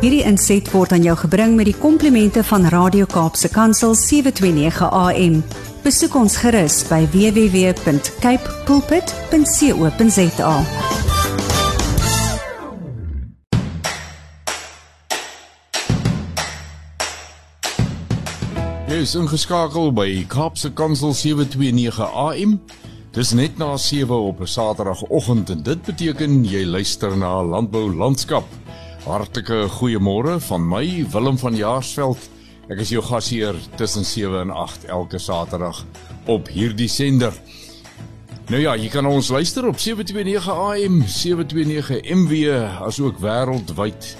Hierdie inset word aan jou gebring met die komplimente van Radio Kaapse Kansel 729 AM. Besoek ons gerus by www.cape pulpit.co.za. Jy is ingeskakel by Kaapse Kansel 729 AM. Dis net na 7 op 'n Saterdagoggend en dit beteken jy luister na Landbou Landskap. Hartlike goeiemôre van my Willem van Jaarsveld. Ek is jou gasheer tussen 7 en 8 elke Saterdag op hierdie sender. Nou ja, jy kan ons luister op 729 AM, 729 MW, asook wêreldwyd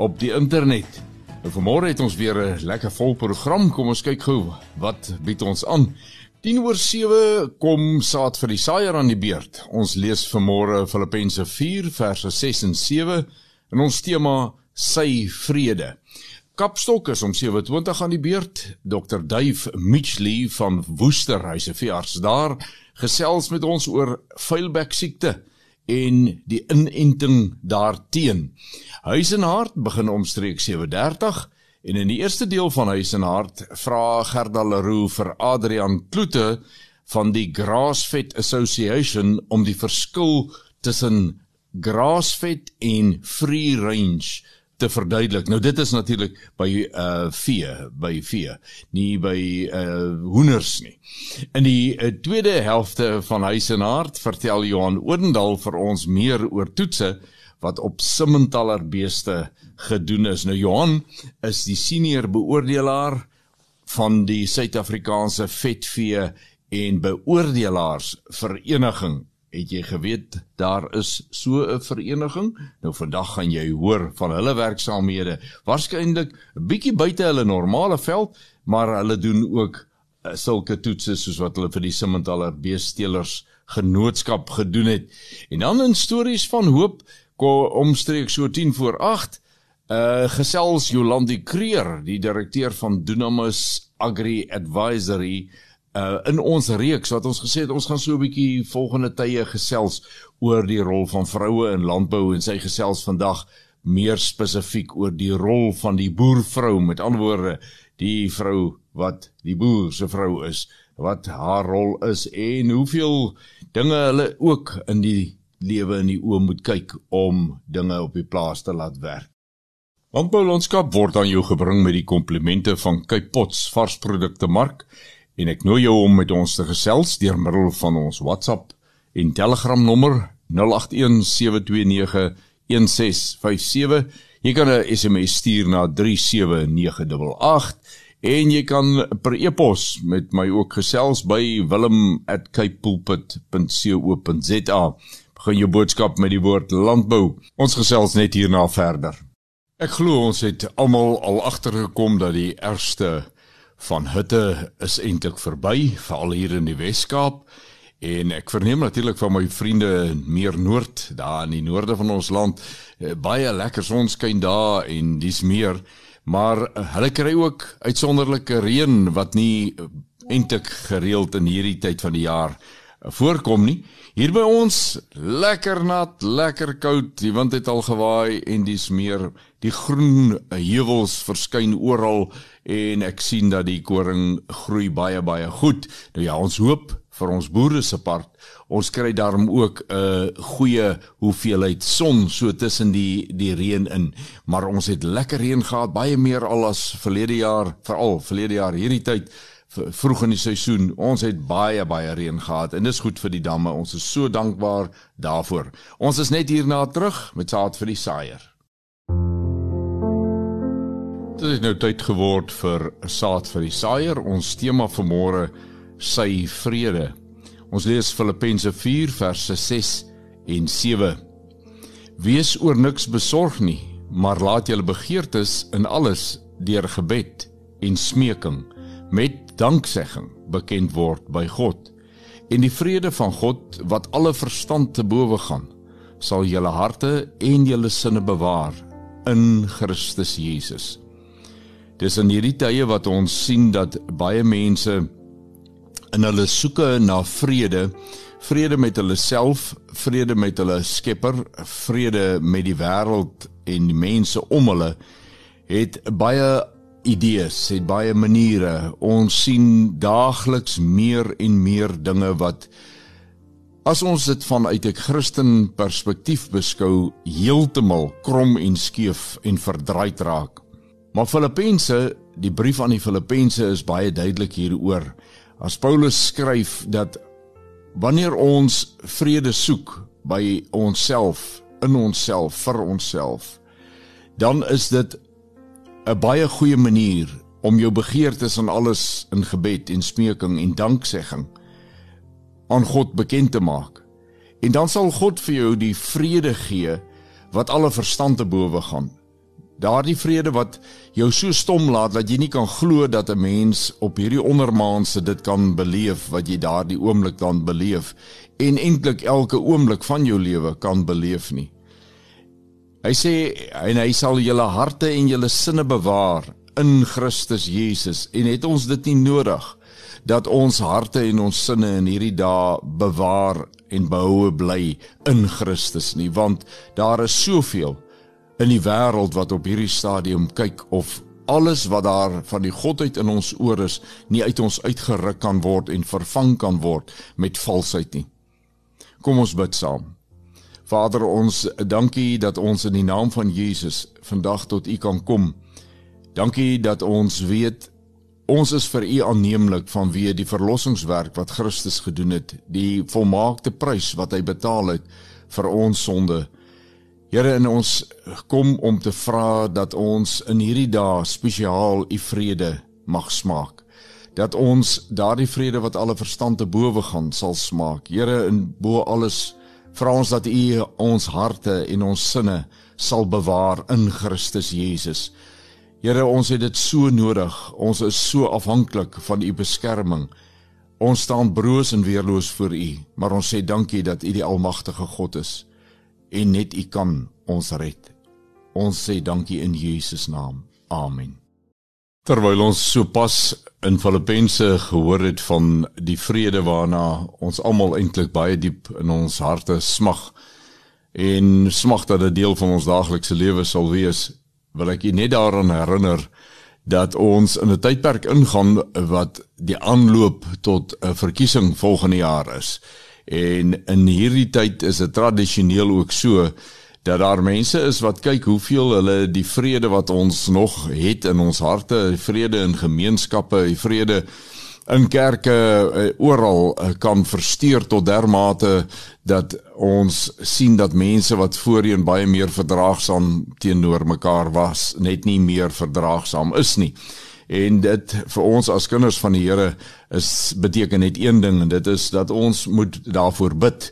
op die internet. Nou vanmôre het ons weer 'n lekker vol program. Kom ons kyk gou wat bied ons aan. 10 oor 7 kom saad vir die saaier aan die beurt. Ons lees vanmôre Filippense 4 verse 6 en 7 en ons tema sy vrede. Kapstok is om 7:20 aan die beurt. Dr. Dave Mitchley van Woester, hy's 'n veearts daar, gesels met ons oor vuilbek siekte en die inenting daarteen. Huis en hart begin omstreeks 7:30 en in die eerste deel van Huis en hart vra Gerda Leroux vir Adrian Kloete van die Grassfed Association om die verskil tussen grassfed en free range te verduidelik. Nou dit is natuurlik by uh vee, by vee, nie by uh hoenders nie. In die uh, tweede helfte van Huis en Hart vertel Johan Odendaal vir ons meer oor toetse wat op Simmentaler beeste gedoen is. Nou Johan is die senior beoordelaar van die Suid-Afrikaanse Vetvee en Beoordelaars Vereniging Het jy geweet daar is so 'n vereniging? Nou vandag gaan jy hoor van hulle werksaamhede. Waarskynlik 'n bietjie buite hulle normale veld, maar hulle doen ook uh, sulke toetse soos wat hulle vir die Simmentaler beestelers genootskap gedoen het. En dan in stories van hoop omstreeks so 10 voor 8 uh eh, gesels Jolandi Kreer, die direkteur van Dunamis Agri Advisory uh in ons reeks wat ons gesê het ons gaan so 'n bietjie volgende tye gesels oor die rol van vroue in landbou en sy gesels vandag meer spesifiek oor die rol van die boervrou met ander woorde die vrou wat die boer se vrou is wat haar rol is en hoeveel dinge hulle ook in die lewe in die oë moet kyk om dinge op die plaas te laat werk. Landbou landskap word aan jou gebring met die komplimente van Cape Pots varsprodukte mark en ek nooi jou om met ons te gesels deur middel van ons WhatsApp en Telegram nommer 0817291657. Jy kan 'n SMS stuur na 37988 en jy kan per e-pos met my ook gesels by wilhelm@capepulpit.co.za. Begin jou boodskap met die woord landbou. Ons gesels net hierna verder. Ek glo ons het almal al agtergekom dat die ergste van hitte is eintlik verby, veral hier in die Wes-Kaap. En ek verneem natuurlik van my vriende meer noord, daar in die noorde van ons land, eh, baie lekker sonskyn daar en dis meer, maar eh, hulle kry ook uitsonderlike reën wat nie eh, eintlik gereeld in hierdie tyd van die jaar voorkom nie. Hier by ons lekker nat, lekker koud, die wind het al gewaai en dis meer die groen heuwels verskyn oral en ek sien dat die koring groei baie baie goed. Nou ja, ons hoop vir ons boere se part, ons kry daarom ook 'n uh, goeie hoeveelheid son so tussen die die reën in. Maar ons het lekker reën gehad, baie meer al as verlede jaar, veral verlede jaar hierdie tyd vroeg in die seisoen. Ons het baie baie reën gehad en dis goed vir die damme. Ons is so dankbaar daarvoor. Ons is net hierna terug met saad vir die saaier. Dit is nou tyd geword vir saad vir die saaier. Ons tema vir môre sy vrede. Ons lees Filippense 4 verse 6 en 7. Wees oor niks besorg nie, maar laat julle begeertes in alles deur gebed en smeking met danksegging bekend word by God. En die vrede van God wat alle verstand te bowe gaan, sal julle harte en julle sinne bewaar in Christus Jesus. Dis in hierdie tye wat ons sien dat baie mense in hulle soeke na vrede, vrede met hulle self, vrede met hulle Skepper, vrede met die wêreld en die mense om hulle, het baie idees, het baie maniere. Ons sien daagliks meer en meer dinge wat as ons dit vanuit 'n Christen perspektief beskou, heeltemal krom en skeef en verdraai raak. Maar Filippense, die brief aan die Filippense is baie duidelik hieroor. As Paulus skryf dat wanneer ons vrede soek by onsself, in onsself, vir onsself, dan is dit 'n baie goeie manier om jou begeertes en alles in gebed en smeking en danksegging aan God bekend te maak. En dan sal God vir jou die vrede gee wat alle verstand te bowe gaan. Daardie vrede wat jou so stom laat dat jy nie kan glo dat 'n mens op hierdie ondermaanse dit kan beleef wat jy daardie oomblik dan beleef en eintlik elke oomblik van jou lewe kan beleef nie. Hy sê en hy sal julle harte en julle sinne bewaar in Christus Jesus en het ons dit nie nodig dat ons harte en ons sinne in hierdie dae bewaar en behoue bly in Christus nie want daar is soveel in die wêreld wat op hierdie stadium kyk of alles wat daar van die godheid in ons oor is nie uit ons uitgeruk kan word en vervang kan word met valsheid nie. Kom ons bid saam. Vader ons dankie dat ons in die naam van Jesus vandag tot U kan kom. Dankie dat ons weet ons is vir U aanneemlik vanweë die verlossingswerk wat Christus gedoen het, die volmaakte prys wat hy betaal het vir ons sonde. Here in ons kom om te vra dat ons in hierdie dae spesiaal U vrede mag smaak. Dat ons daardie vrede wat alle verstand te bowe gaan sal smaak. Here in bo alles Vra ons dat U ons harte en ons sinne sal bewaar in Christus Jesus. Here, ons het dit so nodig. Ons is so afhanklik van U beskerming. Ons staan broos en weerloos voor U, maar ons sê dankie dat U die almagtige God is en net U kan ons red. Ons sê dankie in Jesus naam. Amen. Terwyl ons sopas in Filippense gehoor het van die vrede waarna ons almal eintlik baie diep in ons harte smag en smag dat dit deel van ons daaglikse lewe sal wees, wil ek u net daaraan herinner dat ons in 'n tydperk ingaan wat die aanloop tot 'n verkiesing volgende jaar is. En in hierdie tyd is dit tradisioneel ook so dat daar mense is wat kyk hoeveel hulle die vrede wat ons nog het in ons harte, die vrede in gemeenskappe, die vrede in kerke uh, oral uh, kan versteur tot dermate dat ons sien dat mense wat voorheen baie meer verdraagsaam teenoor mekaar was, net nie meer verdraagsaam is nie. En dit vir ons as kinders van die Here is beteken net een ding en dit is dat ons moet daarvoor bid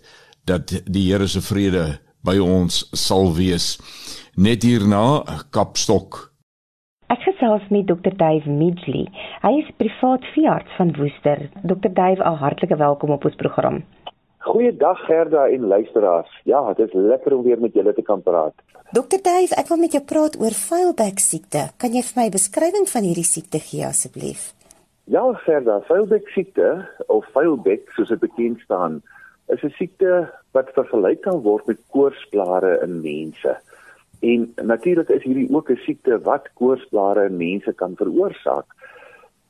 dat die Here se vrede by ons sal wees. Net hierna Kapstok. Ek gesels met Dr. Dave Midgley. Hy is privaat veearts van Woester. Dr. Dave, al hartlike welkom op ons program. Goeiedag Gerda en luisteraars. Ja, dit is lekker om weer met julle te kan praat. Dr. Dave, ek wil met jou praat oor Feilbeck siekte. Kan jy vir my 'n beskrywing van hierdie siekte gee asseblief? Ja, Gerda, Feilbeck siekte of Feilbeck soos dit bekend staan, is 'n siekte wat vergelyk kan word met koorsblare in mense. En natuurlik is hierdie ook 'n siekte wat koorsblare in mense kan veroorsaak.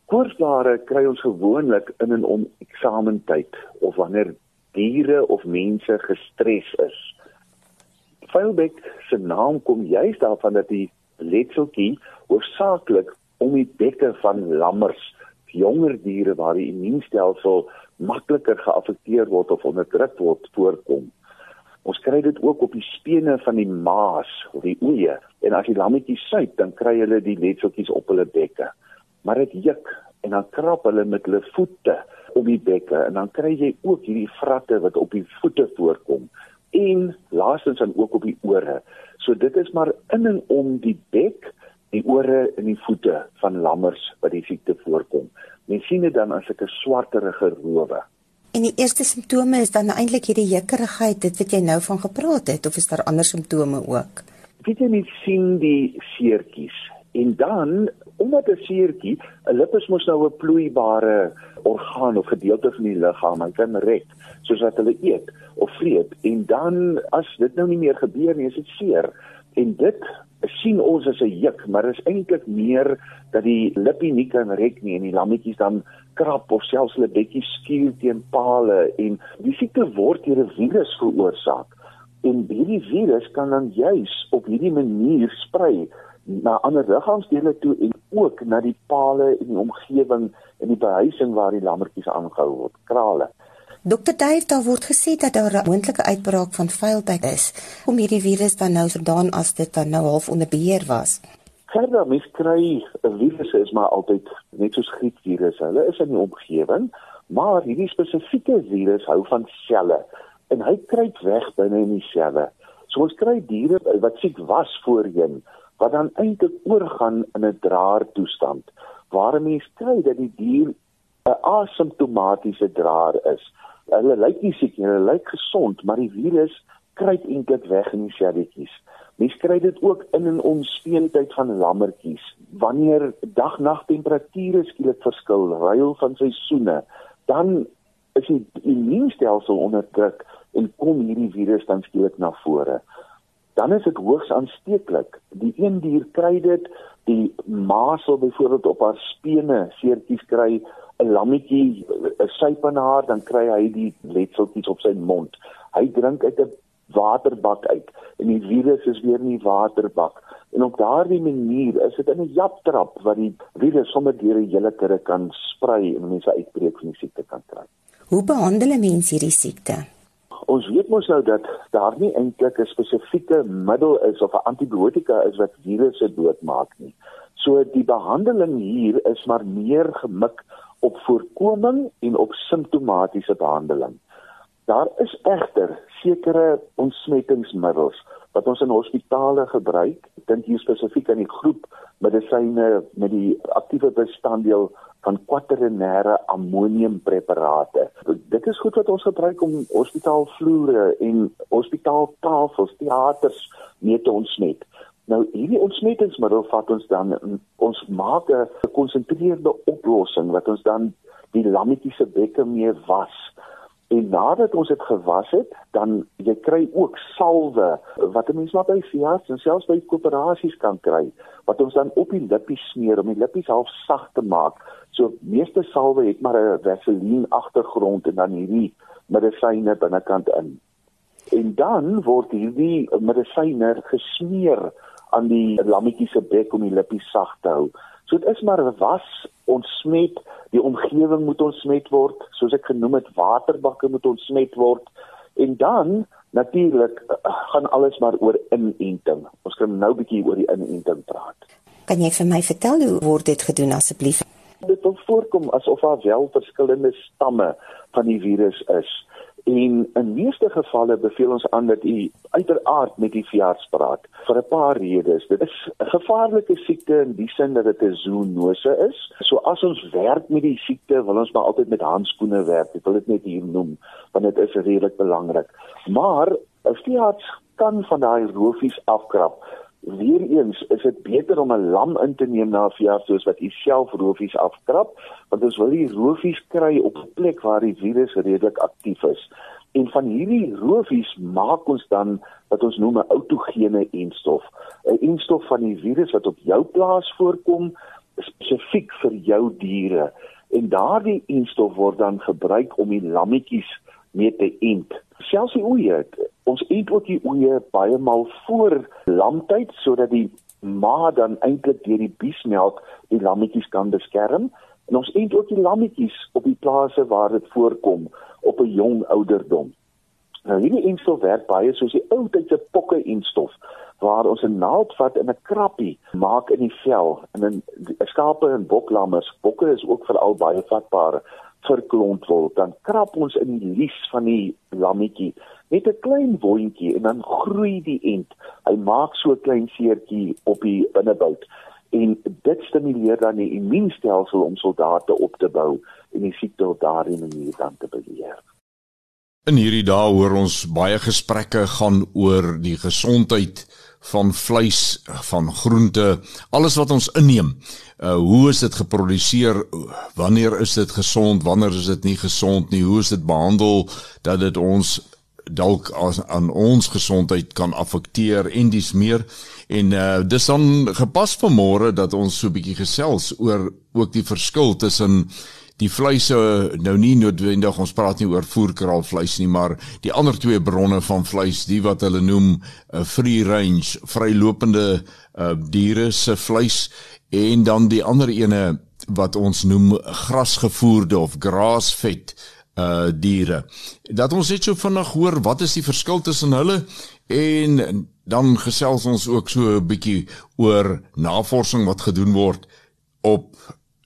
Koorsblare kry ons gewoonlik in en om eksamentyd of wanneer diere of mense gestres is. Feilbeck se naam kom juist daarvan dat die letseltjie hoofsaaklik om die bekke van lammers, jonger diere waar die immuunstelsel makliker geaffekteer word of onderdruk word voorkom. Ons kry dit ook op die spene van die maas of die oeye en as die lammetjies suip dan kry hulle die letseltjies op hulle bekke. Maar dit juk en dan krap hulle met hulle voete op die bekke en dan kry jy ook hierdie vratte wat op die voete voorkom en laastens dan ook op die ore. So dit is maar in en om die bek, die ore en die voete van lammers wat die siekte voorkom. Mens sien dit dan as 'n swarterige rowe. En die eerste simptome is dan eintlik hierdie jekkerigheid, dit wat jy nou van gepraat het of is daar ander simptome ook? Weet jy nie sien die seertjies en dan omdat 'n seertjie, 'n lip is mos nou 'n vloeibare orgaan of gedeelte van die liggaam, hy kan rek soos wat hulle eet of vreet en dan as dit nou nie meer gebeur nie, is dit seer en dit sien ons as 'n juk, maar dit is eintlik meer dat die lippie nie kan rek nie en die lammetjies dan krap of selfs hulle bekkies skuur teen pale en die siekte word deur 'n virus veroorsaak. En hierdie virus kan dan juis op hierdie manier sprei na ander liggaamsdele toe en ook na die pale en die omgewing en die behuising waar die lammetjies aangehou word, krale. Dokter Dave, daar word gesê dat daar 'n moontlike uitbraak van vuilheid is. Hoe hierdie virus dan nou verdaan as dit dan nou half onder beheer was? Verder mens kry 'n virus is maar altyd net soos griepvirus. Hulle is in die omgewing, maar hierdie spesifieke virus hou van selle en hy kruip weg binne in die selle. So ons kry diere wat siek was voorheen wat dan eintlik oorgaan in 'n draer toestand waar 'n mens kry dat die dier 'n asymptomatiese draer is hulle lyk nie siek nie, hulle lyk gesond, maar die virus kruip eintlik weg in die selletjies. Mens kry dit ook in en om speentyd van lammetjies. Wanneer dag-nag temperature skielik verskil, ruil van seisoene, dan is die immuunstelsel onder druk en kom hierdie virus dan skielik na vore. Dan is dit hoogs aansteeklik. Die een dier kry dit, die ma sal byvoorbeeld op haar spene seertjies kry 'n lammetjie 'n syp in haar, dan kry hy die letseltjies op sy mond. Hy drink uit 'n waterbak uit en die virus is weer in die waterbak. En op daardie manier is dit 'n japtrap wat die virus sommer deur die hele kudde kan sprei en mense uitbreek van die siekte kan kry. Hoe behandel 'n mens hierdie siekte? Ons weet mos nou dat daar nie eintlik 'n spesifieke middel is of 'n antibiotika is wat virusse doodmaak nie. So die behandeling hier is maar meer gemik op voorkoming en op simptomatiese behandeling. Daar is egter sekere ontsmettingsmiddels wat ons in hospitale gebruik. Ek dink hier spesifiek aan die groep medisyne met die aktiewe bestanddeel van kwaternêre ammoniumpreparate. Dit is goed wat ons gebruik om hospitaalvloere en hospitaaltafels, teaters mee te ontsmet. Nou hierdie ontsmettingsmiddel vat ons dan ons maak 'n gekonsentreerde oplossing wat ons dan die lammetjie se bekke mee was. En nadat ons dit gewas het, dan jy kry ook salwe wat 'n mens maar by fias en selfs by koöperasies kan kry wat ons dan op die lippies smeer om die lippies half sag te maak. So meeste salwe het maar 'n vaseline agtergrond en dan hierdie medisyne binnekant in. En dan word hierdie medisyne gesmeer aan die lammetjie se bek om die lippies sag te hou. So dit is maar was ontsmet, die omgewing moet ontsmet word, soos ek genoem het, waterbakke moet ontsmet word en dan natuurlik gaan alles maar oor inenting. Ons kan nou 'n bietjie oor die inenting praat. Kan jy vir my vertel hoe word dit gedoen asseblief? Dit wil voorkom asof daar wel verskillende stamme van die virus is. En in meeste gevalle beveel ons aan dat u uiteraard met die veearts praat vir 'n paar redes. Dit is 'n gevaarlike siekte in die sin dat dit 'n zoonose is. So as ons werk met die siekte, wil ons maar altyd met handskoene werk. Ek wil dit net hier noem want dit is redelik belangrik. Maar 'n veearts kan van daai rofies afkrap Weereens is dit beter om 'n lam in te neem na 'n veearts soos wat u self rofies afkrap, want ons wil die rofies kry op 'n plek waar die virus redelik aktief is. En van hierdie rofies maak ons dan wat ons noem 'n autogene enstof, 'n enstof van die virus wat op jou plaas voorkom spesifiek vir jou diere. En daardie enstof word dan gebruik om die lammetjies mee te ent. Selfs die oeye, ons eet ook die oeye baie maal voor lamtyd sodat die ma dan eintlik deur die biesmelk die lammetjies kan beskerm. En ons eet ook die lammetjies op die plase waar dit voorkom op 'n jong ouderdom. Nou hierdie enstof werk baie soos die ou tydse pokke enstof waar ons 'n naald vat en 'n krappie maak in die vel. En in skape en boklammers, bokke is ook veral baie vatbaar vir klontwol, dan krap ons in die lies van die lammetjie net 'n klein wondjie en dan groei die end. Hy maak so 'n klein seertjie op die binnebout en dit stimuleer dan die immuunstelsel om soldate op te bou en die siekte op daardie manier dan te beheer. In hierdie dae hoor ons baie gesprekke gaan oor die gesondheid van vleis, van groente, alles wat ons inneem. Uh hoe is dit geproduseer? Wanneer is dit gesond? Wanneer is dit nie gesond nie? Hoe is dit behandel dat dit ons dalk aan ons gesondheid kan affekteer en dis meer en uh, dis dan gepas vanmôre dat ons so 'n bietjie gesels oor ook die verskil tussen die vleise nou nie noodwendig ons praat nie oor voerkraalvleis nie maar die ander twee bronne van vleis die wat hulle noem uh, free range vrylopende uh, diere se vleis en dan die ander ene wat ons noem grasgevoerde of grass-fed uh diere. Dat ons net so vinnig hoor wat is die verskil tussen hulle en dan gesels ons ook so 'n bietjie oor navorsing wat gedoen word op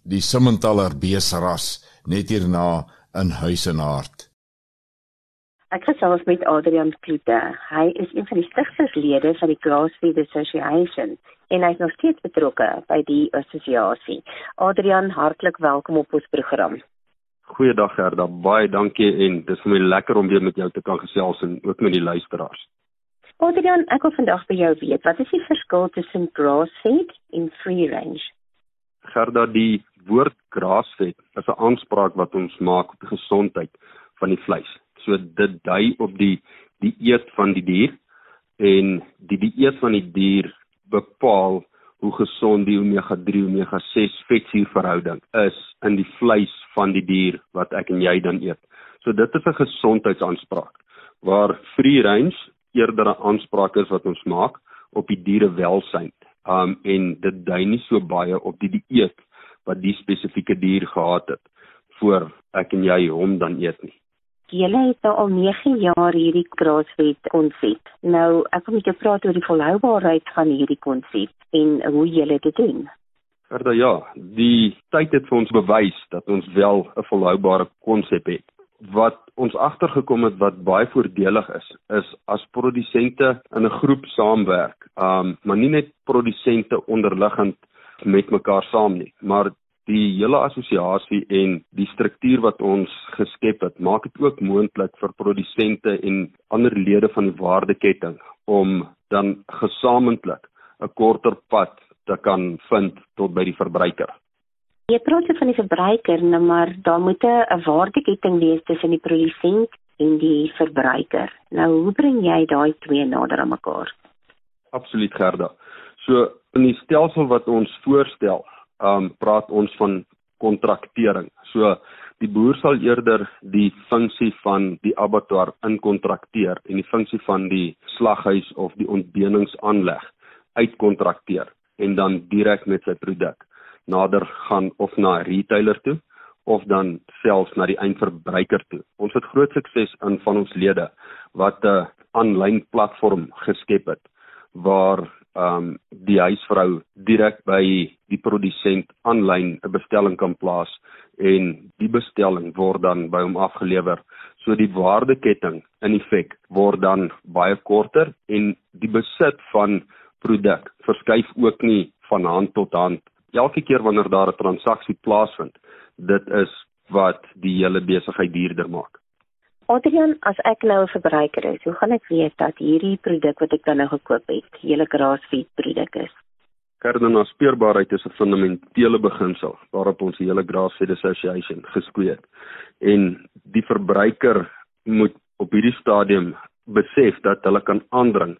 die Simmentaler beesras net hierna in Huisenaard. Ek gesels met Adrian Kloete. Hy is een van die stigterslede van die Grassfeed Association en hy is nog steeds betrokke by die assosiasie. Adrian, hartlik welkom op ons program. Goeiedag Gerda, baie dankie en dis vir my lekker om weer met jou te kan gesels en ook met die luisteraars. Adrian, ek wil vandag by jou weet, wat is die verskil tussen grass-fed en free range? Gerda, die woord grass-fed is 'n aanspraak wat ons maak op die gesondheid van die vleis. So dit dui op die die eet van die dier en die die eet van die dier bepaal hoe gesond die omega 3 omega 6 vetsuur verhouding is in die vleis van die dier wat ek en jy dan eet. So dit is 'n gesondheidsaanspraak waar free range eerder 'n aanspraak is wat ons maak op die diere welsyn. Um en dit dui nie so baie op die dieet wat die spesifieke dier gehad het voor ek en jy hom dan eet nie. Julle het nou al 9 jaar hierdie grassfed konsep. Nou, ek wil met jou praat oor die volhoubaarheid van hierdie konsep en hoe julle dit doen. Verder ja, die tyd het vir ons bewys dat ons wel 'n volhoubare konsep het. Wat ons agtergekom het wat baie voordelig is, is as produsente in 'n groep saamwerk. Um maar nie net produsente onderliggend met mekaar saam nie, maar die hele assosiasie en die struktuur wat ons geskep het, maak dit ook moontlik vir produsente en ander lede van die waardeketting om dan gesamentlik 'n korter pad te kan vind tot by die verbruiker. Jy praat van die verbruiker, nou maar daar moet 'n waardeketting wees tussen die produsent en die verbruiker. Nou hoe bring jy daai twee nader aan mekaar? Absoluut Gerda. So in die stelsel wat ons voorstel, um praat ons van kontraktering. So die boer sal eerder die funksie van die abattoir inkontrakteer en die funksie van die slaghuis of die ontbeningsaanleg uitkontrakteer en dan direk met sy produk nader gaan of na 'n retailer toe of dan selfs na die eindverbruiker toe. Ons het groot sukses in van ons lede wat 'n aanlyn platform geskep het waar ehm um, die huisvrou direk by die produsent aanlyn 'n bestelling kan plaas en die bestelling word dan by hom afgelewer. So die waardeketting in effek word dan baie korter en die besit van produk verskuif ook nie van hand tot hand. Elke keer wanneer daar 'n transaksie plaasvind, dit is wat die hele besigheid duurder maak. Adrian, as ek nou 'n verbruiker is, hoe gaan ek weet dat hierdie produk wat ek dan nou gekoop het, hele grassfeed produk is? Kardinal speurbaarheid is 'n fundamentele beginsel waarop ons die hele Grassfeed Association geskweet het. En die verbruiker moet op hierdie stadium besef dat hulle kan aandring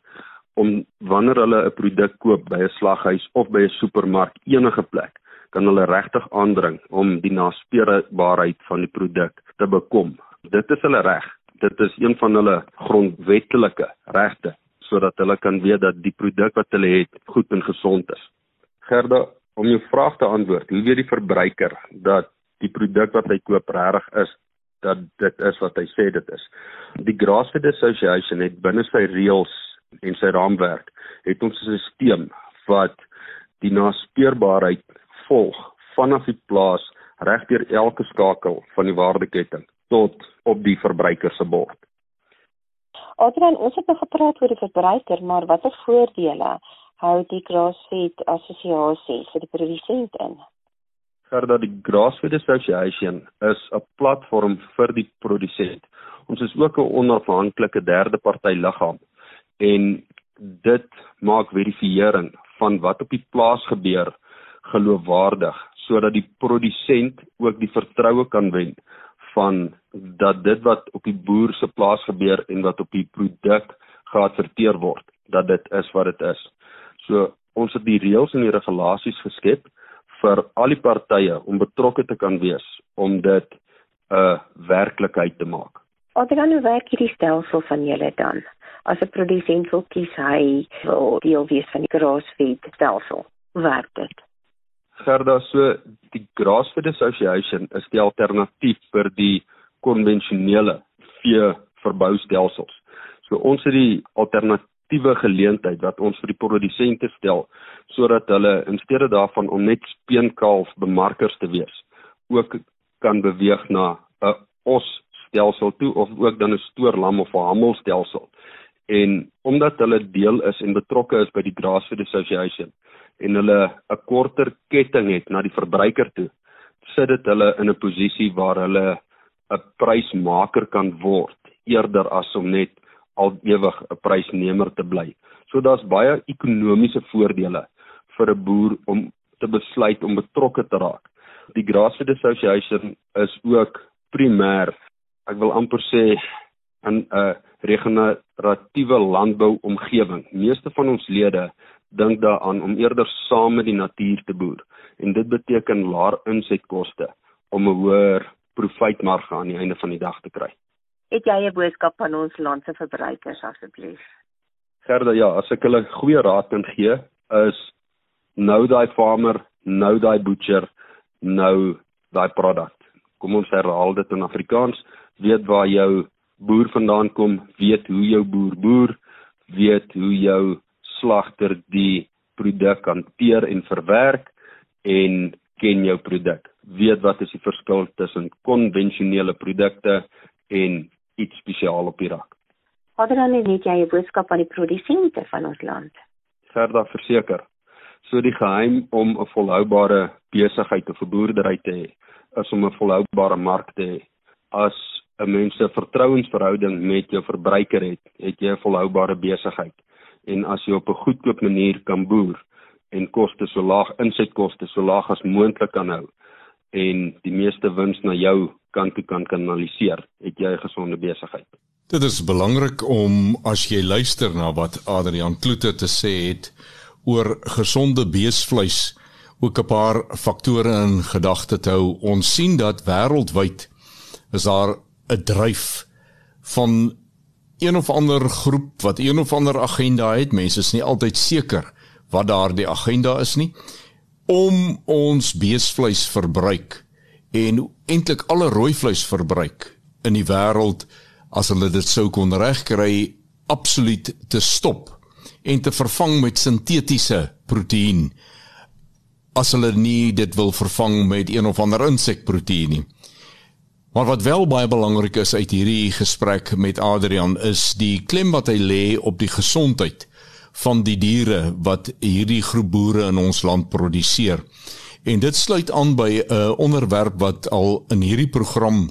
om wanneer hulle 'n produk koop by 'n slaghuis of by 'n supermark enige plek kan hulle regtig aandring om die naspeurbaarheid van die produk te bekom Dit is hulle reg. Dit is een van hulle grondwetlike regte sodat hulle kan weet dat die produk wat hulle het goed en gesond is. Gerda, om jou vraag te antwoord, hoe weet die verbruiker dat die produk wat hy koop regtig is dat dit is wat hy sê dit is? Die Grassfed Association het binne sy reëls en sy raamwerk het ons 'n stelsel wat die naspeurbaarheid volg vanaf die plaas regdeur elke skakel van die waardeketting tot op die verbruiker se bord. Adrian, ons het nog gepraat oor die verbruiker, maar watter voordele hou die Grassfed Assosiasie vir die produsent in? Gerda, die Grassfed Association is 'n platform vir die produsent. Ons is ook 'n onafhanklike derde party liggaam en dit maak verifisering van wat op die plaas gebeur geloofwaardig sodat die produsent ook die vertroue kan wen van dat dit wat op die boer se plaas gebeur en wat op die produk geadverteer word, dat dit is wat dit is. So ons het die reëls en die regulasies geskep vir al die partye om betrokke te kan wees om dit 'n uh, werklikheid te maak. Adrian, hoe werk hierdie stelsel van julle dan? As 'n produsent wil kies hy wil deel wees van die graasfeed stelsel. Werk dit? Gerda, so die Grassfed Association is die alternatief vir die konvensionele vee verboustelsels. So ons het die alternatiewe geleentheid wat ons vir die produsente stel sodat hulle in steede daarvan om net speenkalf bemarkers te wees, ook kan beweeg na 'n os stelsel toe of ook dan 'n stoorlam of 'n hammelstelsel. En omdat hulle deel is en betrokke is by die Grassfed Association en hulle 'n korter ketting het na die verbruiker toe, sit dit hulle in 'n posisie waar hulle 'n prysmaker kan word eerder as om net al ewig 'n prysnemer te bly. So daar's baie ekonomiese voordele vir 'n boer om te besluit om betrokke te raak. Die Grassfed Association is ook primêr, ek wil amper sê, 'n 'n regeneratiewe landbou omgewing. Meeste van ons lede dink daaraan om eerder saam met die natuur te boer en dit beteken laer insetkoste om 'n hoër profitmarge aan die einde van die dag te kry. Het jy 'n boodskap aan ons land se verbruikers asseblief? Gerda, ja, as ek hulle goeie raad kan gee, is nou daai farmer, nou daai butcher, nou daai produk. Kom ons herhaal dit in Afrikaans, weet waar jou boer vandaan kom, weet hoe jou boer boer, weet hoe jou slagter die produk hanteer en verwerk en ken jou produk. Weet wat is die verskil tussen konvensionele produkte en iets spesiaal op die rak. Adrian, het jy 'n boodskap aan die produsente van ons land? Verder verseker. So die geheim om 'n volhoubare besigheid of 'n boerdery te hê, is om 'n volhoubare mark te hê. As 'n mens 'n vertrouensverhouding met jou verbruiker het, het jy 'n volhoubare besigheid. En as jy op 'n goedkoop manier kan boer, en koste so laag insetkoste so laag as moontlik kan hou en die meeste wins na jou kant toe kan kanaliseer, het jy 'n gesonde besigheid. Dit is belangrik om as jy luister na wat Adrian Kloete te sê het oor gesonde beesvleis ook 'n paar faktore in gedagte te hou. Ons sien dat wêreldwyd is daar 'n dryf van een of ander groep wat een of ander agenda het. Mense is nie altyd seker wat daardie agenda is nie om ons beesvleis verbruik en eintlik alle rooi vleis verbruik in die wêreld as hulle dit sou kon regkry absoluut te stop en te vervang met sintetiese proteïen as hulle nie dit wil vervang met een of ander insekproteïen nie Maar wat wel baie belangrik is uit hierdie gesprek met Adrian is die klem wat hy lê op die gesondheid van die diere wat hierdie groep boere in ons land produseer. En dit sluit aan by 'n uh, onderwerp wat al in hierdie program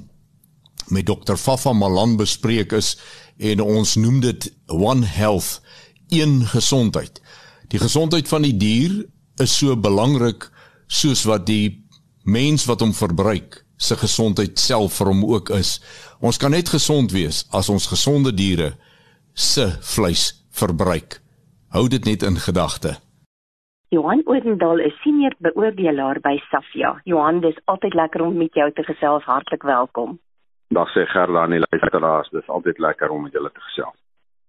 met Dr. Fafa Malan bespreek is en ons noem dit One Health, een gesondheid. Die gesondheid van die dier is so belangrik soos wat die mens wat hom verbruik se gesondheid self vir hom ook is. Ons kan net gesond wees as ons gesonde diere se vleis verbruik. Hou dit net in gedagte. Johan Odendaal is senior beoordelaar by Safia. Johan, dis altyd lekker om met jou te gesels. Hartlik welkom. Dag sê Gerda aan die luisteraars, dis altyd lekker om met julle te gesels.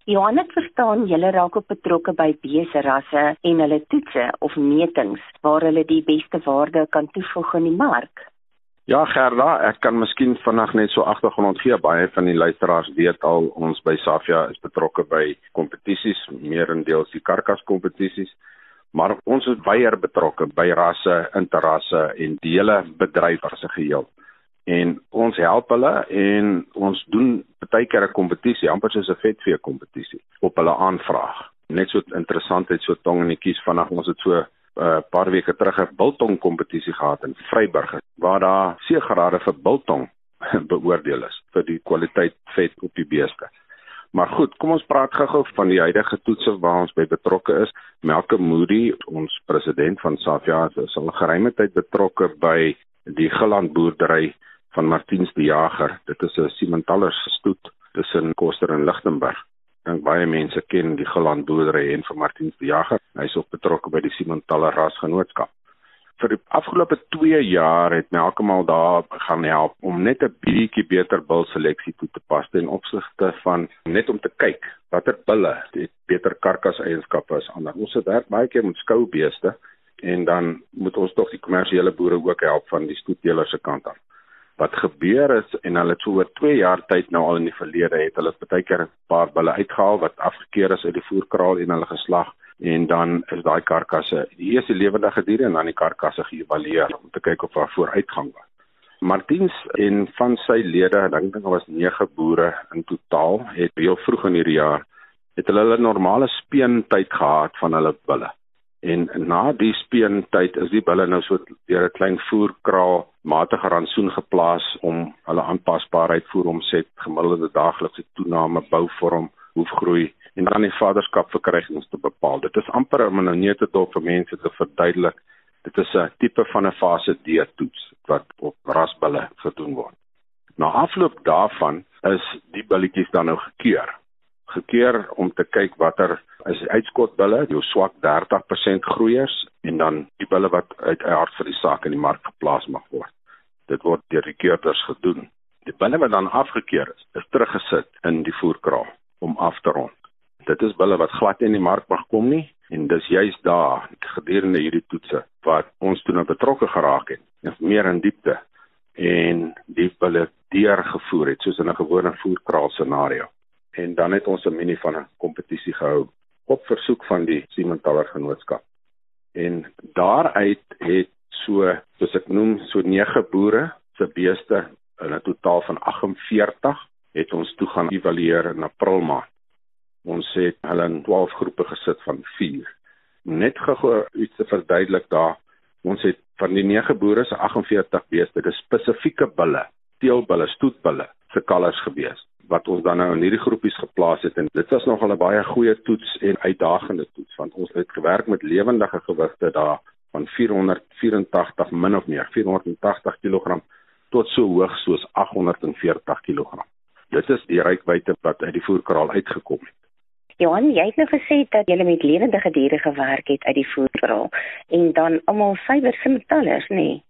Johan, ek verstaan julle raak op betrokke by beesrasse en hulle toetse of metings waar hulle die beste waarde kan toevoeg in die mark. Ja Gerda, ek kan miskien vinnig net so agtergrond gee. Baie van die luisteraars weet al ons by Safia is betrokke by kompetisies, meerendeels die karkas kompetisies. Maar ons is baie betrokke by rasse, interrasse en die hele bedryf as 'n geheel. En ons help hulle en ons doen baie keer 'n kompetisie, amper soos 'n vetvee kompetisie op hulle aanvraag. Net so interessant het so tong en die kies vanaand ons het so uh, paar weke terug 'n biltong kompetisie gehad in Vryburg waar daar seegrade vir biltong beoordeel is vir die kwaliteit vet op die beeste. Maar goed, kom ons praat gou-gou van die huidige toetse waar ons by betrokke is. Melke Moody, ons president van Safia, is al geruime tyd betrokke by die Geland boerdery van Martiens die Jager. Dit is 'n Simmentaler stoet tussen Koster en Lichtenburg. Dink baie mense ken die Geland boerdery en vir Martiens die Jager. Hy's ook betrokke by die Simmentaler rasgenootskap vir die afgelope 2 jaar het my alkemal daar gaan help om net 'n bietjie beter bulseleksie toe te pas ten opsigte van net om te kyk watter bulle beter karkas eienskappe as ander. Ons het werk baie keer met skoubeeste en dan moet ons tog die kommersiële boere ook help van die stoetdeler se kant af. Wat gebeur is en hulle het so oor 2 jaar tyd nou al in die verlede het hulle baie keer 'n paar bulle uitgehaal wat afgekeur is uit die voerkraal en hulle geslag en dan is daai karkasse die eerste lewendige diere en dan die karkasse geëvalueer om te kyk of daar vooruitgang was. Martiens en van sy lede, ek dink daar was 9 boere in totaal, het heel vroeg in hierdie jaar het hulle hulle normale speentyd gehad van hulle bulle. En na die speentyd is die bulle nou so deur 'n klein voerkraal matige rantsoen geplaas om hulle aanpasbaarheid voer omset, gemiddelde daaglikse toename, bouvorm, hoefgroei en dan die vaderskap verkrygings te bepaal. Dit is amper om nou net tot vir mense te verduidelik. Dit is 'n tipe van 'n fase D toets wat op rasbulle gedoen word. Na afloop daarvan is die billetjies dan nou gekeur. Gekeur om te kyk watter is uitskotbulle, jou swak 30% groeiers en dan die bulle wat uit aard vir die saak in die mark geplaas mag word. Dit word deur die keurders gedoen. Die bulle wat dan afgekeur is, is teruggesit in die voerkraal om af te rond. Dit is bulle wat glad in die mark mag kom nie en dis juist daar gedurende hierdie toetse wat ons toe nou betrokke geraak het, meer in diepte en die bulle deurgevoer het soos in 'n gewone voerkraal scenario. En dan het ons 'n mini van 'n kompetisie gehou op versoek van die Siementaler Genootskap. En daaruit het so soos ek noem so 9 boere se beeste in 'n totaal van 48 het ons toe gaan evalueer in April maand. Ons het hulle in 12 groepe gesit van 4. Net gou iets te verduidelik daar. Ons het van die 9 boere se 48 beeste, dis spesifieke bulle, teelbulle, stoetbulle se kalvers gewees wat ons dan nou in hierdie groepies geplaas het en dit was nogal 'n baie goeie toets en uitdagende toets want ons het gewerk met lewendige gewigte daar van 484 min of meer 480 kg tot so hoog soos 840 kg. Dit is die rykwyte wat uit die voerkraal uitgekom het. Johan, jy het nou gesê dat jy met lewendige diere gewerk het uit die voerkraal en dan almal suiwer simmetallers, nê? Nee.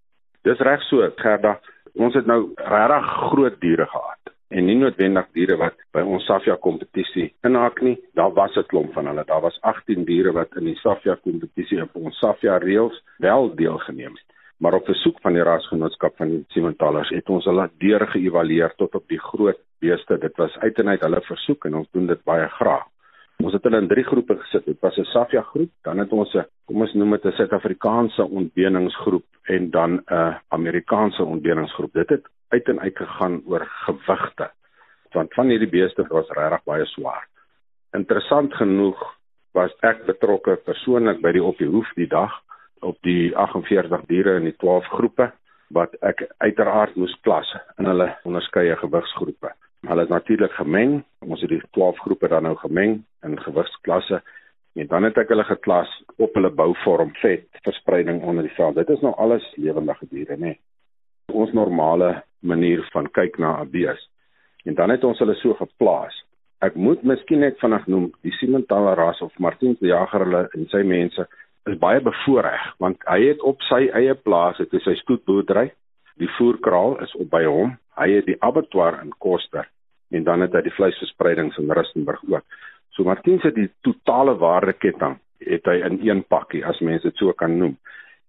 Dis reg so, Gerda. Ons het nou regtig groot diere gehad en nie noodwendig diere wat by ons Safia kompetisie inhak nie. Daar was 'n klomp van hulle. Daar was 18 diere wat in die Safia kompetisie op ons Safia reëls wel deelgeneem het. Maar op versoek van die rasgenootskap van die Simmentalers het ons hulle deur geëvalueer tot op die groot beeste. Dit was uit en uit hulle versoek en ons doen dit baie graag. Ons het hulle in drie groepe gesit. Dit was 'n Safia groep, dan het ons 'n kom ons noem dit 'n Suid-Afrikaanse ontbeningsgroep en dan 'n Amerikaanse ontbeningsgroep. Dit het uit en uit gegaan oor gewigte. Want van hierdie beeste was regtig baie swaar. Interessant genoeg was ek betrokke persoonlik by die op die hoef die dag op die 48 diere in die 12 groepe wat ek uiteraard moes klas in hulle onderskeie gewigsgroepe. Hulle is natuurlik gemeng. Ons het die 12 groepe dan nou gemeng in gewigsklasse en dan het ek hulle geklas op hulle bouvorm, vet, verspreiding onder die vel. Dit is nou alles lewendige diere, nê. Ons normale manier van kyk na 'n bees. En dan het ons hulle so geplaas. Ek moet miskien net vinnig noem, die Simmentaler ras of Martin die Jager hulle en sy mense is baie bevoordeel want hy het op sy eie plaas, dit is sy stoetboerdery. Die voerkraal is op by hom Hy het die abattoir in Koster en dan het hy die vleisverspreidings in Rustenburg ook. So Martiens het die totale waardeketting het hy in een pakkie as mense dit so kan noem.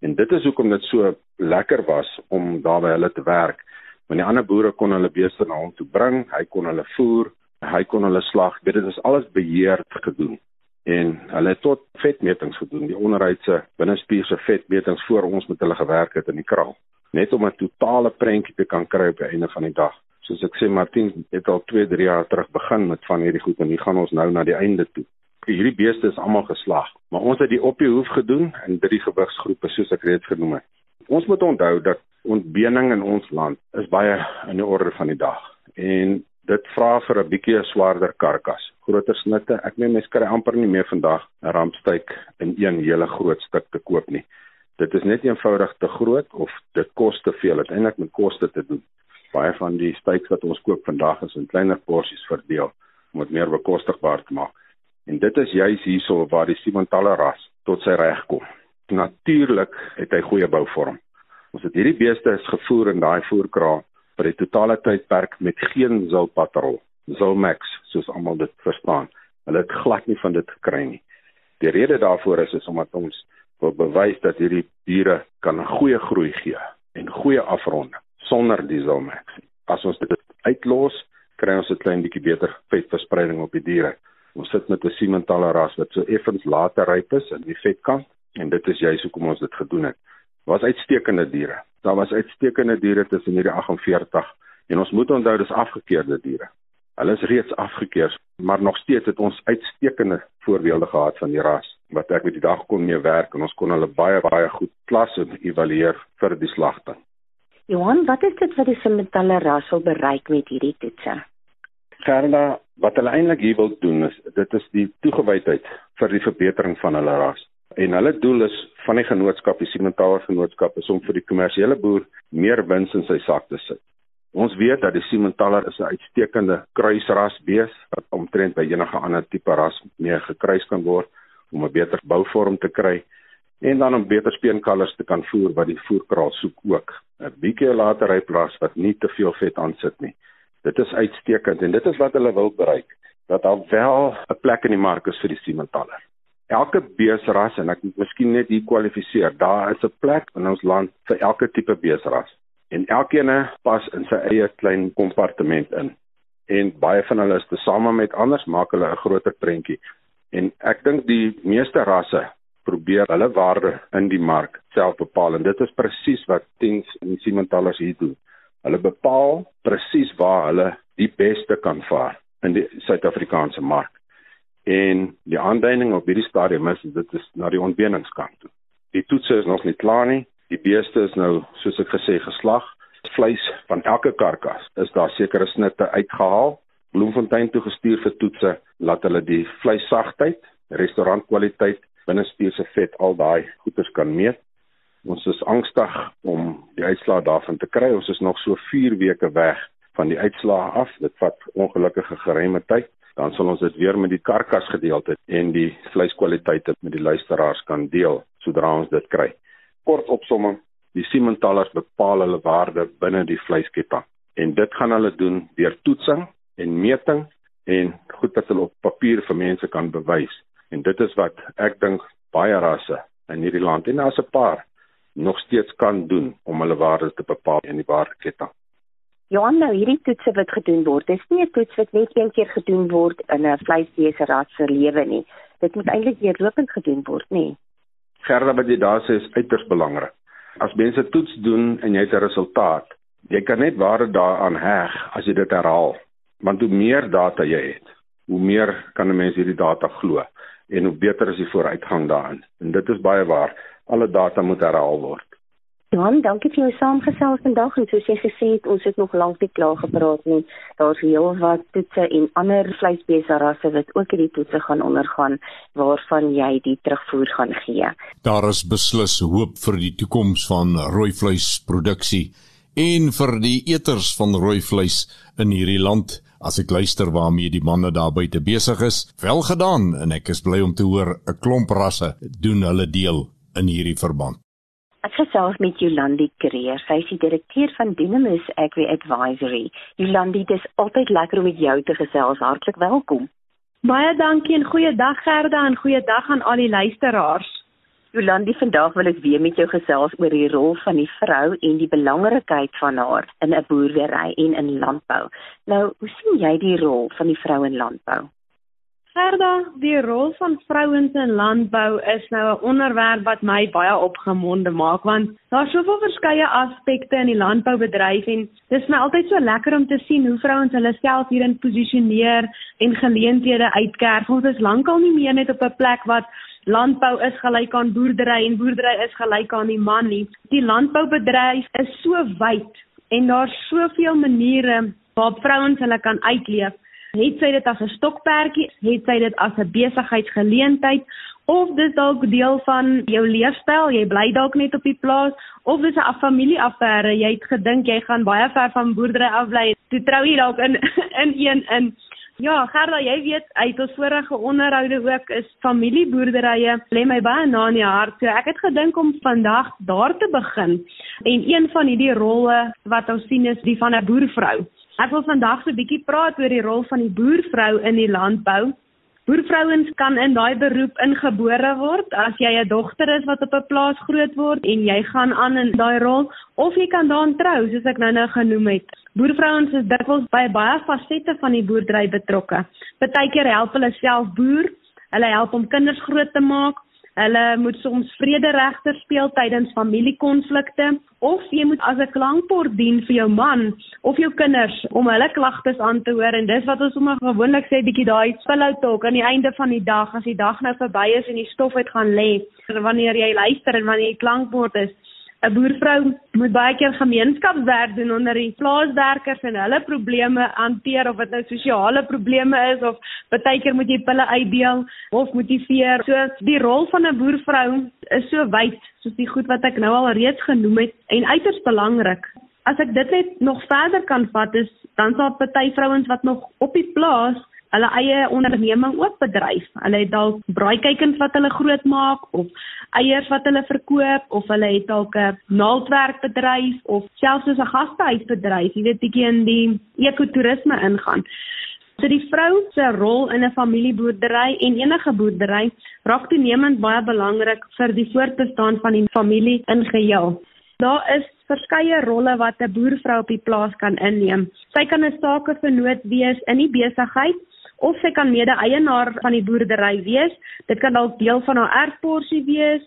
En dit is hoekom dit so lekker was om daar by hulle te werk. Want die ander boere kon hulle beeste na hom toe bring, hy kon hulle voer, hy kon hulle slag. Dit is alles beheerd gedoen. En hulle het tot vetmetings gedoen, die onderhuidse binnespierse vetmetings voor ons met hulle gewerk het in die kraal net om 'n totale prentjie te kan kry op die einde van die dag. Soos ek sê Martin het al 2, 3 jaar terug begin met van hierdie goed en hier gaan ons nou na die einde toe. Hierdie beeste is almal geslag, maar ons het die op die hoef gedoen in drie gewigsgroepe soos ek reeds genoem het. Ons moet onthou dat ontbening in ons land is baie in die orde van die dag en dit vra vir 'n bietjie 'n swaarder karkas, groter snitte. Ek meen mense kry amper nie meer vandag 'n rampstyk in een hele groot stuk te koop nie dit is net eenvoudig te groot of dit kos te veel uiteindelik met koste te doen Baie van die steaks wat ons koop vandag is in kleiner porsies verdeel om dit meer bekostigbaar te maak. En dit is juis hierso waar die Simontaler ras tot sy reg kom. Natuurlik het hy goeie bouvorm. Ons het hierdie beeste is gevoer in daai voerkraal vir die totale tydperk met geen zulpatrol, zulmax soos almal dit verstaan. Hulle het glad nie van dit gekry nie. Die rede daarvoor is is omdat ons wil bewys dat hierdie diere kan goeie groei gee en goeie afronding sonder diesel max. As ons dit uitlos, kry ons 'n klein bietjie beter vetverspreiding op die diere. Ons sit met 'n Siementaler ras wat so effens later ryp is in die vetkant en dit is juist hoekom ons dit gedoen het. Was uitstekende diere. Daar was uitstekende diere tussen hierdie 48 en ons moet onthou dis afgekeerde diere. Hulle is reeds afgekeur, maar nog steeds het ons uitstekende voorbeelde gehad van die ras wat ek met die dag kon mee werk en ons kon hulle baie baie goed klas en evalueer vir die slagting. Johan, wat is dit wat die Simmentaler ras wil bereik met hierdie toetse? Gerda, wat hulle eintlik hier wil doen is dit is die toegewydheid vir die verbetering van hulle ras. En hulle doel is van die genootskap, die Simmentaler genootskap is om vir die kommersiële boer meer wins in sy sak te sit. Ons weet dat die Simmentaler is 'n uitstekende kruisras bees wat omtrent by enige ander tipe ras mee gekruis kan word om 'n beter bouvorm te kry en dan om beter speenkalvers te kan voer wat die voerkraal soek ook. 'n Bietjie later hy plaas wat nie te veel vet aansit nie. Dit is uitstekend en dit is wat hulle wil bereik dat daar wel 'n plek in die mark is vir die Siementaler. Elke beesras en ek moet miskien net hier kwalifiseer, daar is 'n plek in ons land vir elke tipe beesras en elkeen pas in sy eie klein kompartement in. En baie van hulle is tesame met anders maak hulle 'n groter prentjie. En ek dink die meeste rasse probeer hulle waarde in die mark self bepaal en dit is presies wat Tings en Siementalis hier doen. Hulle bepaal presies waar hulle die beste kan vaar in die Suid-Afrikaanse mark. En die aanduiding op hierdie stadium is dit is na die ontbindingskant toe. Die toetse is nog nie klaar nie. Die beeste is nou soos ek gesê geslag. Vleis van elke karkas is daar sekere snitte uitgehaal. Bloemfontein toe gestuur vir toetse laat hulle die vleissagtheid, restaurantkwaliteit binnespese vet al daai goeders kan meet. Ons is angstig om die uitslae daarvan te kry. Ons is nog so 4 weke weg van die uitslae af. Dit vat ongelukkige geruime tyd. Dan sal ons dit weer met die karkas gedeelte en die vleiskwaliteite met die luisteraars kan deel sodra ons dit kry. Kort opsomming, die Siementalis bepaal hulle waarde binne die vleisketting en dit gaan hulle doen deur toetsing en meting en goed wat hulle op papier vir mense kan bewys En dit is wat ek dink baie rasse in hierdie land en daar's 'n paar nog steeds kan doen om hulle waarde te bepaal in die waardeketting. Johan, nou hierdie toetse wat gedoen word, is nie 'n toets wat net een keer gedoen word in 'n vleisbeeste ras se lewe nie. Dit moet eintlik deurlopend gedoen word, nê? Gerda wat jy daar sê is uiters belangrik. As mense toets doen en jy het 'n resultaat, jy kan net waarde daaraan heg as jy dit herhaal. Want hoe meer data jy het, hoe meer kan 'n mens hierdie data glo en hoe beter is die vooruitgang daarin. En dit is baie waar. Alle data moet herhaal word. Johan, dankie vir jou saamgesels vandag en soos jy gesê het, ons het nog lank nie klaar gepraat nie. Daar's heel wat toetse en ander vleisbeesrasse wat ook hierdie toetse gaan ondergaan waarvan jy die terugvoer gaan gee. Daar is beslis hoop vir die toekoms van rooi vleisproduksie en vir die eters van rooi vleis in hierdie land as ek luister waarmee die manne daar buite besig is. Wel gedaan en ek is bly om te hoor 'n klomp rasse doen hulle deel in hierdie verband. Ek gesels met Jolandi Kreer. Sy is die direkteur van Dynamis Agri Advisory. Jolandi, dit is altyd lekker om met jou te gesels. Hartlik welkom. Baie dankie en goeiedag Gerda en goeiedag aan al die luisteraars. Jolandi, vandag wil ek weer met jou gesels oor die rol van die vrou en die belangrikheid van haar in 'n boerdery en in landbou. Nou, hoe sien jy die rol van die vrou in landbou? Gerda, die rol van vrouens in landbou is nou 'n onderwerp wat my baie opgemonde maak want daar's soveel verskeie aspekte in die landboubedryf en dis my altyd so lekker om te sien hoe vrouens hulle self hierin posisioneer en geleenthede uitkerf. Ons is lankal nie meer net op 'n plek wat landbou is gelyk aan boerdery en boerdery is gelyk aan die man nie. Die landboubedryf is so wyd en daar's soveel maniere waarop vrouens hulle kan uitleef. Het sy dit as 'n stokperdjie, het sy dit as 'n besigheidsgeleentheid of dis dalk deel van jou leefstyl, jy bly dalk net op die plaas of dis 'n familieaffære, jy het gedink jy gaan baie ver van boerdery af bly. Toe trou jy dalk in in een in Ja, Gerda, jy weet uit ons vorige onderhoude ook is familieboerderye lê my baie na in die hart. So ek het gedink om vandag daar te begin. En een van hierdie rolle wat ons sien is die van 'n boervrou. Ek wil vandag so 'n bietjie praat oor die rol van die boervrou in die landbou. Boervrouens kan in daai beroep ingebore word as jy 'n dogter is wat op 'n plaas groot word en jy gaan aan in daai rol of jy kan daarin trou soos ek nou-nou genoem het. Boervrouens is dikwels by baie fasette van die boerdery betrokke. Partykeer help hulle self boer, hulle help om kinders groot te maak, Hulle moet soms vrederegter speel tydens familiekonflikte of jy moet as 'n klankbord dien vir jou man of jou kinders om hulle klagtes aan te hoor. En dis wat ons sommer gewoonlik sê bietjie daai pillow talk aan die einde van die dag. As die dag nou verby is en die stof uit gaan lê wanneer jy luister en wanneer jy klankbord is 'n boervrou moet baie keer gemeenskapswerk doen onder die plaaswerkers en hulle probleme hanteer of dit nou sosiale probleme is of baie keer moet jy pille uitdeel of motiveer. So die rol van 'n boervrou is so wyd soos die goed wat ek nou al reeds genoem het en uiters belangrik. As ek dit net nog verder kan vat is dan sal party vrouens wat nog op die plaas hulle eie onderneming ook bedryf. Hulle het dalk braaikuikens wat hulle groot maak of eiers wat hulle verkoop of hulle het dalk 'n naaldwerkbedryf of selfs 'n gastehuisbedryf, jy weet bietjie in die ekotourisme ingaan. So die vrou se rol in 'n familieboerdery en enige boerdery raak toenemend baie belangrik vir die voortbestaan van die familie in geheel. Daar is verskeie rolle wat 'n boervrou op die plaas kan inneem. Sy kan 'n sakevernoot wees in die besigheid of sy kan mede-eienaar van die boerdery wees. Dit kan dalk deel van haar erfporsie wees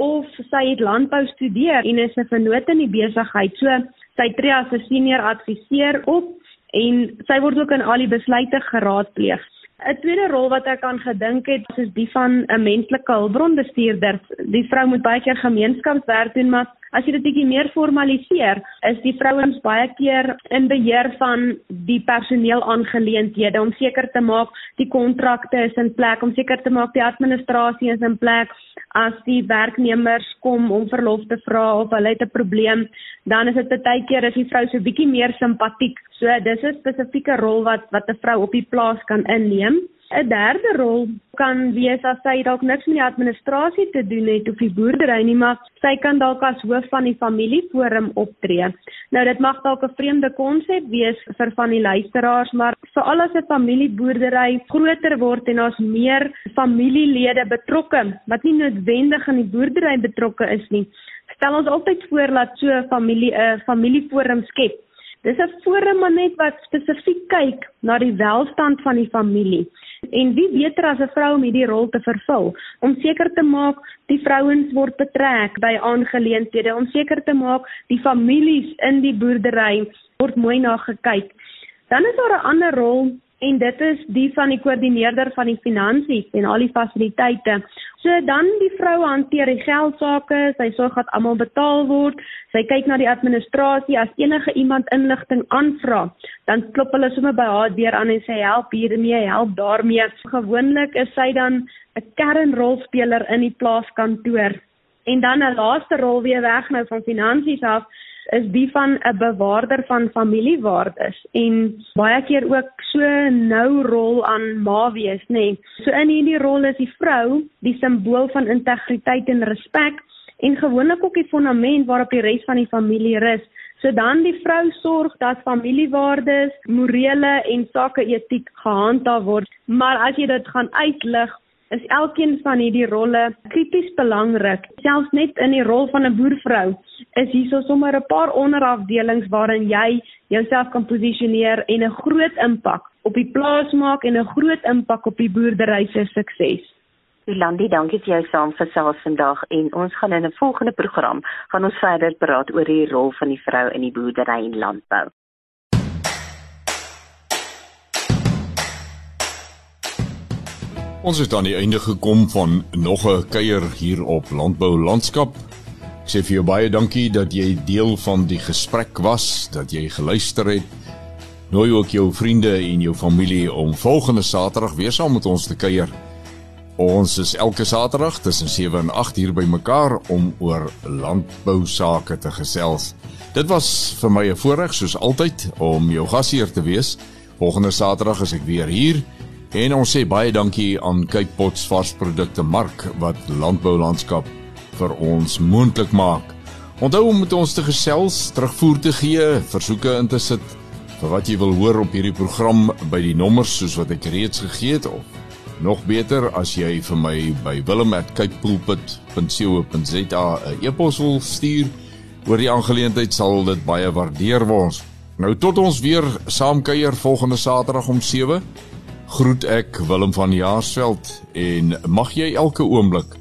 of sy het landbou studeer en is 'n vernoot in die besigheid. So sy tree as 'n senior adviseur op en sy word ook in al die besluite geraadpleeg. 'n Tweede rol wat ek aan gedink het, is die van 'n menslike hulpbronbestuurder. Die vrou moet baie keer gemeenskapswerk doen, maar as jy dit bietjie meer formaliseer, is die vrouens baie keer in beheer van die personeelaangeleenthede om seker te maak die kontrakte is in plek, om seker te maak die administrasie is in plek. As die werknemers kom om verlof te vra of hulle het 'n probleem, dan is dit baie keer as die vrou so bietjie meer simpatiek. So dis 'n spesifieke rol wat wat 'n vrou op die plaas kan inneem. 'n Derde rol kan wees as sy dalk niks met die administrasie te doen het of die boerdery nie, maar sy kan dalk as hoof van die familieforum optree. Nou dit mag dalk 'n vreemde konsep wees vir van die luisteraars, maar veral as 'n familieboerdery groter word en daar's meer familielede betrokke wat nie noodwendig aan die boerdery betrokke is nie, stel ons altyd voor dat so 'n familie 'n familieforum skep Dis 'n forum net wat spesifiek kyk na die welstand van die familie. En wie beter as 'n vrou om hierdie rol te vervul om seker te maak die vrouens word betrek by aangeleenthede, om seker te maak die families in die boerdery word mooi na gekyk. Dan is daar 'n ander rol en dit is die van die koördineerder van die finansies en al die fasiliteite. So dan die vrou hanteer die geldsaake, sy sorg dat almal betaal word, sy kyk na die administrasie as enige iemand inligting aanvra, dan klop hulle sommer by haar deur aan en sê help hiermee, help daarmee. Gewoonlik is sy dan 'n kernrolspeler in die plaaskantoor. En dan 'n laaste rol weer weg nou van finansies af is die van 'n bewaarder van familiewaardes en baie keer ook so nou rol aan ma wees nê. Nee. So in hierdie rol is die vrou die simbool van integriteit en respek en gewoonlik ook die fondament waarop die res van die familie rus. So dan die vrou sorg dat familiewaardes, morele en sake etiek gehandhaaf word. Maar as jy dit gaan uitlig is elkeen van hierdie rolle krities belangrik. Selfs net in die rol van 'n boervrou is hier sommer 'n paar onderafdelings waarin jy jouself kan posisioneer en 'n groot impak op die plaas maak en 'n groot impak op die boerdery se sukses. Jolandi, dankie vir jou saamgesels vandag en ons gaan in 'n volgende program gaan ons verder praat oor die rol van die vrou in die boerdery en landbou. Ons het aan die einde gekom van nog 'n kuier hier op Landbou Landskap. Ek sê vir jou baie dankie dat jy deel van die gesprek was, dat jy geluister het. Nooi ook jou vriende en jou familie om volgende Saterdag weer saam met ons te kuier. Ons is elke Saterdag tussen 7 en 8 hier by mekaar om oor landbou sake te gesels. Dit was vir my 'n voorreg soos altyd om jou gasheer te wees. Volgende Saterdag is ek weer hier en ons sê baie dankie aan Cape Pots varsprodukte mark wat landboulandskap vir ons moontlik maak. Onthou om met ons te gesels, terugvoer te gee, versoeke in te sit vir wat jy wil hoor op hierdie program by die nommers soos wat ek reeds gegee het of nog beter as jy vir my by wilhelm@capepulpit.co.za 'n e-pos wil stuur oor die aangeleentheid sal dit baie waardeer word. Nou tot ons weer saam kuier volgende Saterdag om 7. Groet ek Willem van Jaarsveld en mag jy elke oomblik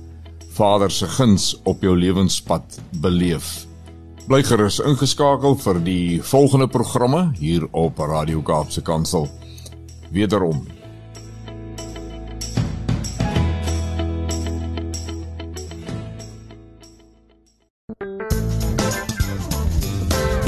Vader se guns op jou lewenspad beleef. Bly gerus ingeskakel vir die volgende programme hier op Radio Kaapse Kansel. Wederom